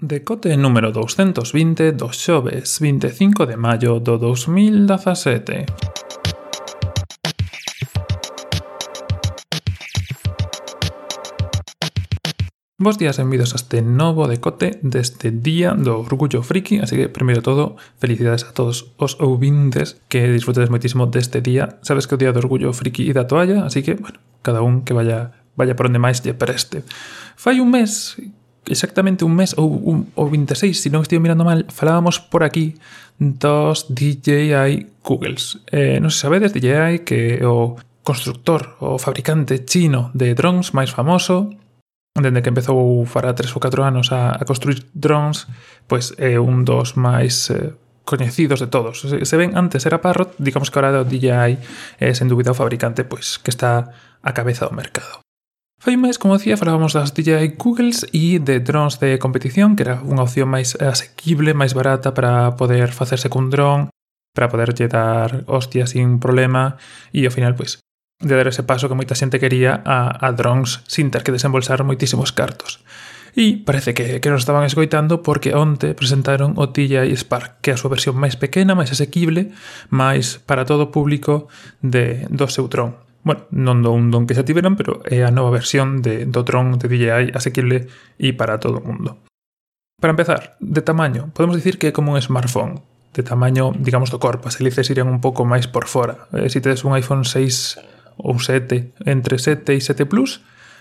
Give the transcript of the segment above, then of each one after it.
Decote número 220 do xoves 25 de maio do 2017. Bos días e benvidos a este novo decote deste Día do Orgullo Friki, así que, primeiro todo, felicidades a todos os ouvintes que disfrutedes moitísimo deste día. Sabes que o Día do Orgullo Friki e da toalla, así que, bueno, cada un que vaya vaya por onde máis lle preste. Fai un mes exactamente un mes ou, un, ou 26, se non estive mirando mal, falábamos por aquí dos DJI Googles. Eh, non se sabedes, DJI que o constructor o fabricante chino de drones máis famoso, dende que empezou fará 3 ou 4 anos a, a construir drones, pois é un dos máis eh, coñecidos de todos. Se, se ven antes era Parrot, digamos que ahora o DJI é eh, sen dúbida o fabricante pois que está a cabeza do mercado. FameS, como decía, falábamos das DJI Googles e de drones de competición, que era unha opción máis asequible, máis barata para poder facerse cun dron, para poderlle dar hostias sin problema e ao final, pois, de dar ese paso que moita xente quería a, a drones sin ter que desembolsar moitísimos cartos. E parece que, que nos estaban escoitando porque onte presentaron o DJI Spark, que é a súa versión máis pequena, máis asequible, máis para todo o público de, do seu dron bueno, non do un don que xa tiveran, pero é a nova versión de, do dron de DJI asequible e para todo o mundo. Para empezar, de tamaño, podemos dicir que é como un smartphone, de tamaño, digamos, do corpo, as hélices irían un pouco máis por fora. Eh, se si tedes un iPhone 6 ou 7, entre 7 e 7 Plus,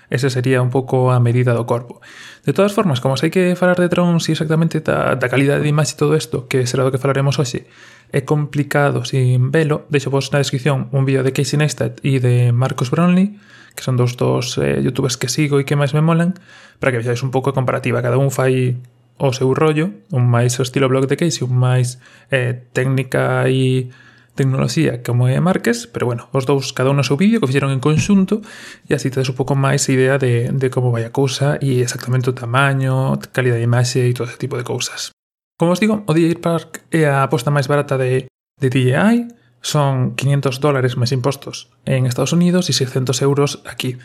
ese sería un pouco a medida do corpo. De todas formas, como sei que falar de drones e exactamente da, da calidade de imaxe e todo isto, que será do que falaremos hoxe, é complicado sin velo. Deixo vos na descripción un vídeo de Casey Neistat e de Marcus Brownlee, que son dos dos eh, youtubers que sigo e que máis me molan, para que vexáis un pouco a comparativa. Cada un fai o seu rollo, un máis o estilo blog de Casey, un máis eh, técnica e tecnoloxía como é Marques, pero bueno, os dous cada un no seu vídeo que fixeron en conxunto e así tedes un pouco máis idea de, de como vai a cousa e exactamente o tamaño, calidad de imaxe e todo ese tipo de cousas. Como os digo, o DJI Park é a aposta máis barata de, de DJI, son 500 dólares máis impostos en Estados Unidos e 600 euros aquí.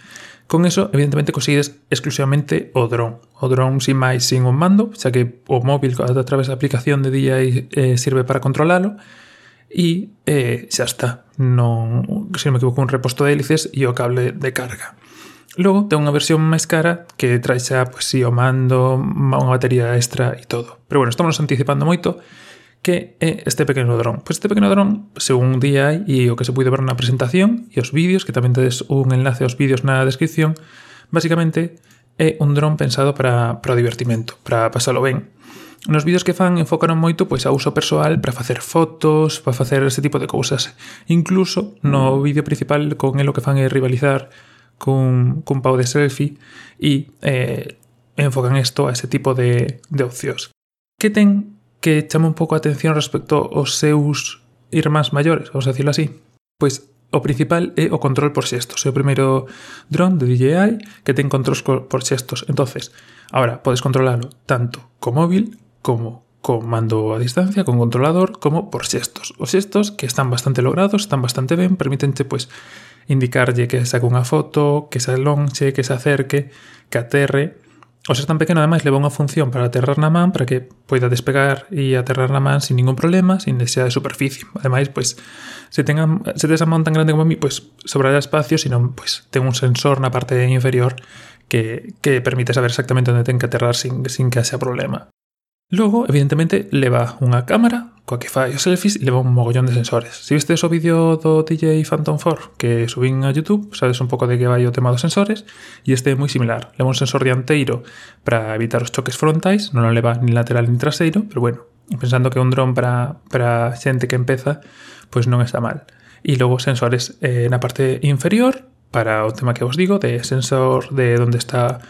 Con eso, evidentemente, conseguides exclusivamente o dron. O dron sin máis, sin un mando, xa que o móvil a través da aplicación de DJI eh, sirve para controlalo. E eh, xa está. Non, se non me equivoco, un reposto de hélices e o cable de carga. Logo, ten unha versión máis cara que trae xa, pois, si, o mando, unha batería extra e todo. Pero bueno, estamos anticipando moito que é este pequeno dron. Pois este pequeno dron, según día hai, e o que se pude ver na presentación e os vídeos, que tamén tedes un enlace aos vídeos na descripción, basicamente é un dron pensado para, para o divertimento, para pasalo ben. Nos vídeos que fan enfocaron moito pois a uso persoal para facer fotos, para facer ese tipo de cousas. Incluso no vídeo principal con el o que fan é rivalizar cun, cun pau de selfie e eh, enfocan isto a ese tipo de, de opcións. Que ten que chama un pouco a atención respecto aos seus irmáns maiores, vamos a decirlo así? Pois o principal é o control por xestos. É o primeiro dron de DJI que ten controls por xestos. entonces ahora podes controlalo tanto co móvil como con mando a distancia, con controlador, como por xestos. Os xestos que están bastante logrados, están bastante ben, permítenche pois indicarlle que saque unha foto, que se alonxe, que se acerque, que aterre. O ser tan pequeno, ademais, leva unha función para aterrar na man para que poida despegar e aterrar na man sin ningún problema, sin necesidade de superficie. Ademais, pois, se, tengan, se tes a man tan grande como a mí, pois, sobrará espacio, senón, pois, ten un sensor na parte inferior que, que permite saber exactamente onde ten que aterrar sin, sin que haxa problema. Logo, evidentemente, leva unha cámara coa que fai os selfies e leva un mogollón de sensores. Se viste o vídeo do DJ Phantom 4 que subín a YouTube, sabes un pouco de que vai o tema dos sensores, e este é moi similar. Leva un sensor dianteiro para evitar os choques frontais, non o leva ni lateral ni traseiro, pero bueno, pensando que un dron para, para xente que empeza, pois pues non está mal. E logo sensores eh, na parte inferior, para o tema que vos digo, de sensor de onde está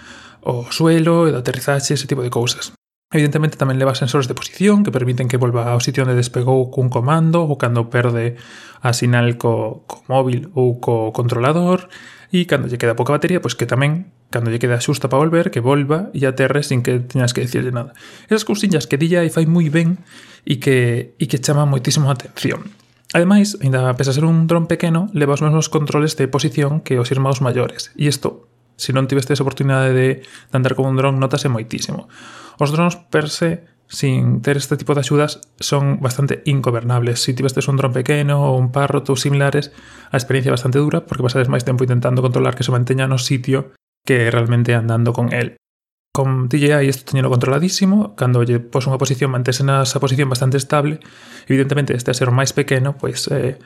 o suelo e de aterrizaxe, ese tipo de cousas. Evidentemente tamén leva sensores de posición que permiten que volva ao sitio onde despegou cun comando ou cando perde a sinal co, co móvil ou co controlador e cando lle queda pouca batería, pois que tamén cando lle queda xusta para volver, que volva e aterre sin que teñas que decirle nada. Esas cousiñas que DJI fai moi ben e que, e que chama moitísimo a atención. Ademais, ainda pese a ser un dron pequeno, leva os mesmos controles de posición que os irmãos maiores. E isto, se non tivestes oportunidade de, de andar con un dron, notase moitísimo. Os drones per se sin ter este tipo de axudas son bastante ingobernables. Se si tivestes un dron pequeno ou un párroto ou similares, a experiencia é bastante dura porque pasades máis tempo intentando controlar que se manteña no sitio que realmente andando con el. Con DJI isto teñelo controladísimo, cando lle pos unha posición mantese nasa posición bastante estable, evidentemente este a ser máis pequeno, pois eh,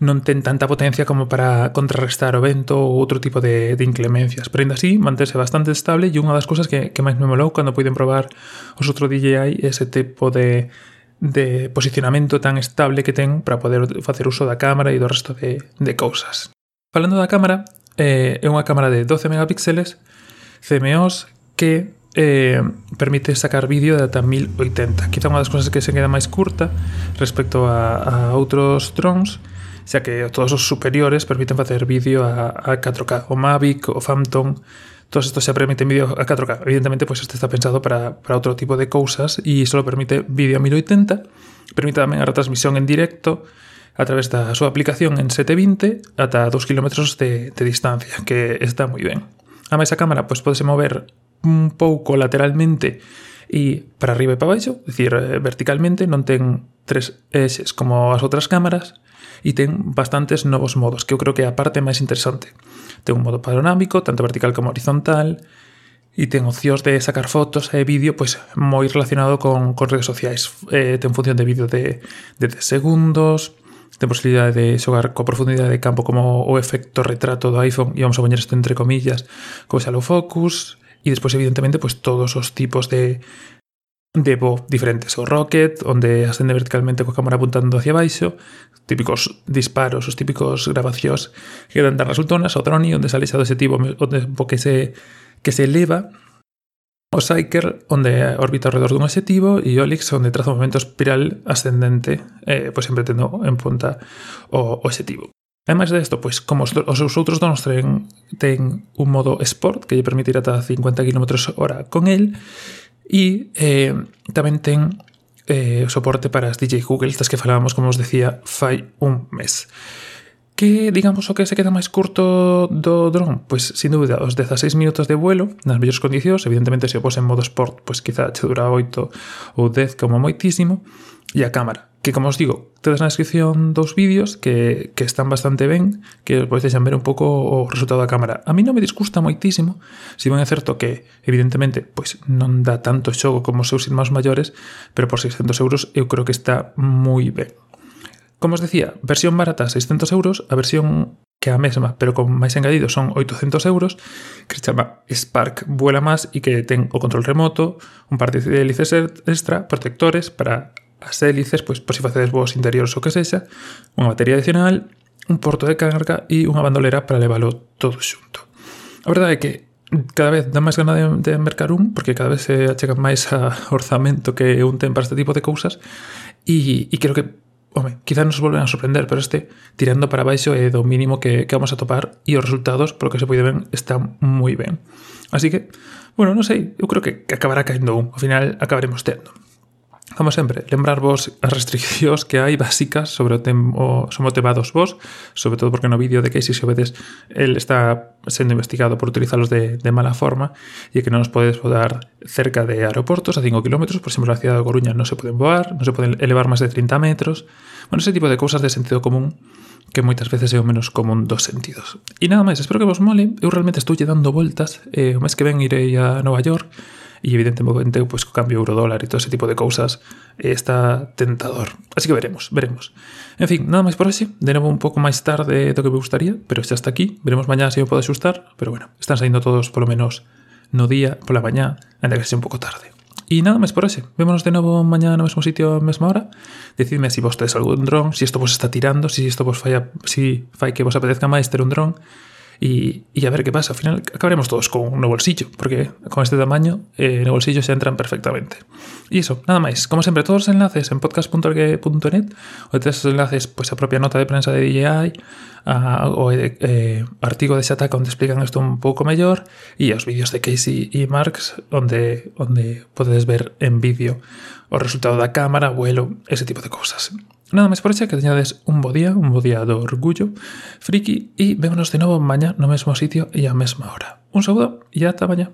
non ten tanta potencia como para contrarrestar o vento ou outro tipo de, de inclemencias. Pero ainda así, manterse bastante estable e unha das cousas que, que máis me molou cando puiden probar os outro DJI ese tipo de, de posicionamento tan estable que ten para poder facer uso da cámara e do resto de, de cousas. Falando da cámara, eh, é unha cámara de 12 megapíxeles CMOs que eh, permite sacar vídeo de ata 1080. Quizá unha das cousas que se queda máis curta respecto a, a outros drones xa que todos os superiores permiten facer vídeo a, a 4K. O Mavic, o Phantom, todos estos xa permiten vídeo a 4K. Evidentemente, pois pues, este está pensado para, para outro tipo de cousas e só permite vídeo a 1080, permite tamén a retransmisión en directo, a través da súa aplicación en 720 ata 2 km de, de distancia, que está moi ben. A máis a cámara pois podese mover un pouco lateralmente e para arriba e para baixo, é dicir, eh, verticalmente, non ten tres eixes como as outras cámaras, e ten bastantes novos modos, que eu creo que é a parte máis interesante. Ten un modo panorámico, tanto vertical como horizontal, e ten opcións de sacar fotos e vídeo pois moi relacionado con, con redes sociais. Eh, ten función de vídeo de, de 10 segundos, ten posibilidade de xogar coa profundidade de campo como o efecto retrato do iPhone, e vamos a poñer isto entre comillas, como xa lo focus, e despois evidentemente pois todos os tipos de, Debo diferentes, o rocket, onde ascende verticalmente coa cámara apuntando hacia baixo, típicos disparos, os típicos grabacións que dan das resultonas, o drone, onde sale xa do objetivo, onde que se, que se eleva, o Psyker, onde orbita ao redor dun objetivo, e o Olix, onde traza un momento espiral ascendente, eh, pois sempre tendo en punta o objetivo. Ademais desto, pois, como os, os seus outros donos ten, ten un modo Sport que lle permitirá ata 50 km hora con el, E eh, tamén ten eh, soporte para as DJ Google, estas que falábamos, como os decía, fai un mes. Que, digamos, o que se queda máis curto do dron? Pois, sin dúbida, os 16 minutos de vuelo, nas mellores condicións, evidentemente, se o pos en modo sport, pois quizá che dura 8 ou 10 como moitísimo, e a cámara, que como os digo, tedes na descripción dos vídeos que, que están bastante ben, que os podedes ver un pouco o resultado da cámara. A mí non me disgusta moitísimo, si ben é certo que, evidentemente, pois non dá tanto xogo como os seus irmáns maiores, pero por 600 euros eu creo que está moi ben. Como os decía, versión barata 600 euros, a versión que é a mesma, pero con máis engadido son 800 euros, que se chama Spark Vuela Más e que ten o control remoto, un par de hélices extra, protectores para as hélices, pois, por se facedes vos interiores ou que sexa, unha batería adicional, un porto de carga e unha bandolera para leválo todo xunto. A verdade é que cada vez dá máis gana de, de mercar un, porque cada vez se achegan máis a orzamento que un ten para este tipo de cousas, e, e creo que home, quizás nos volven a sorprender, pero este tirando para baixo é do mínimo que, que vamos a topar e os resultados, polo que se pode ver, están moi ben. Así que, bueno, non sei, eu creo que, acabará caendo un, ao final acabaremos tendo. Como sempre, lembrarvos as restriccións que hai básicas sobre o, tem, o somotevados vos, sobre todo porque no vídeo de Casey vedes el está sendo investigado por utilizalos de, de mala forma e que non os podedes voar cerca de aeroportos a 5 km, por exemplo, na cidade de Coruña non se poden voar, non se poden elevar máis de 30 metros, bueno, ese tipo de cousas de sentido común que moitas veces é o menos común dos sentidos. E nada máis, espero que vos mole, eu realmente estou lle dando voltas, eh, o mes que ven irei a Nova York, e evidentemente pois, co cambio euro-dólar e todo ese tipo de cousas eh, está tentador. Así que veremos, veremos. En fin, nada máis por así, De novo un pouco máis tarde do que me gustaría, pero xa está aquí. Veremos mañá se eu podo axustar, pero bueno, están saindo todos polo menos no día, pola mañá, ainda que sea un pouco tarde. E nada máis por ese. Vémonos de novo mañá no mesmo sitio a mesma hora. Decidme se si vos tedes algún dron, se si isto vos está tirando, se si isto vos falla, si fai que vos apetezca máis ter un dron. Y, y, a ver qué pasa. Al final acabaremos todos con un bolsillo, porque con este tamaño eh, el bolsillo se entran perfectamente. Y eso, nada más. Como siempre, todos los enlaces en podcast.org.net o esos enlaces, pues a propia nota de prensa de DJI a, o eh, artigo de Shataka donde explican esto un pouco mellor e os vídeos de Casey e Marx onde, onde podedes ver en vídeo o resultado da cámara, vuelo, ese tipo de cousas. Nada más por ese que añades un bo día, un bo día de orgullo, friki, y vémonos de nuevo mañana no mismo sitio y a mesma hora. Un saludo y hasta mañana.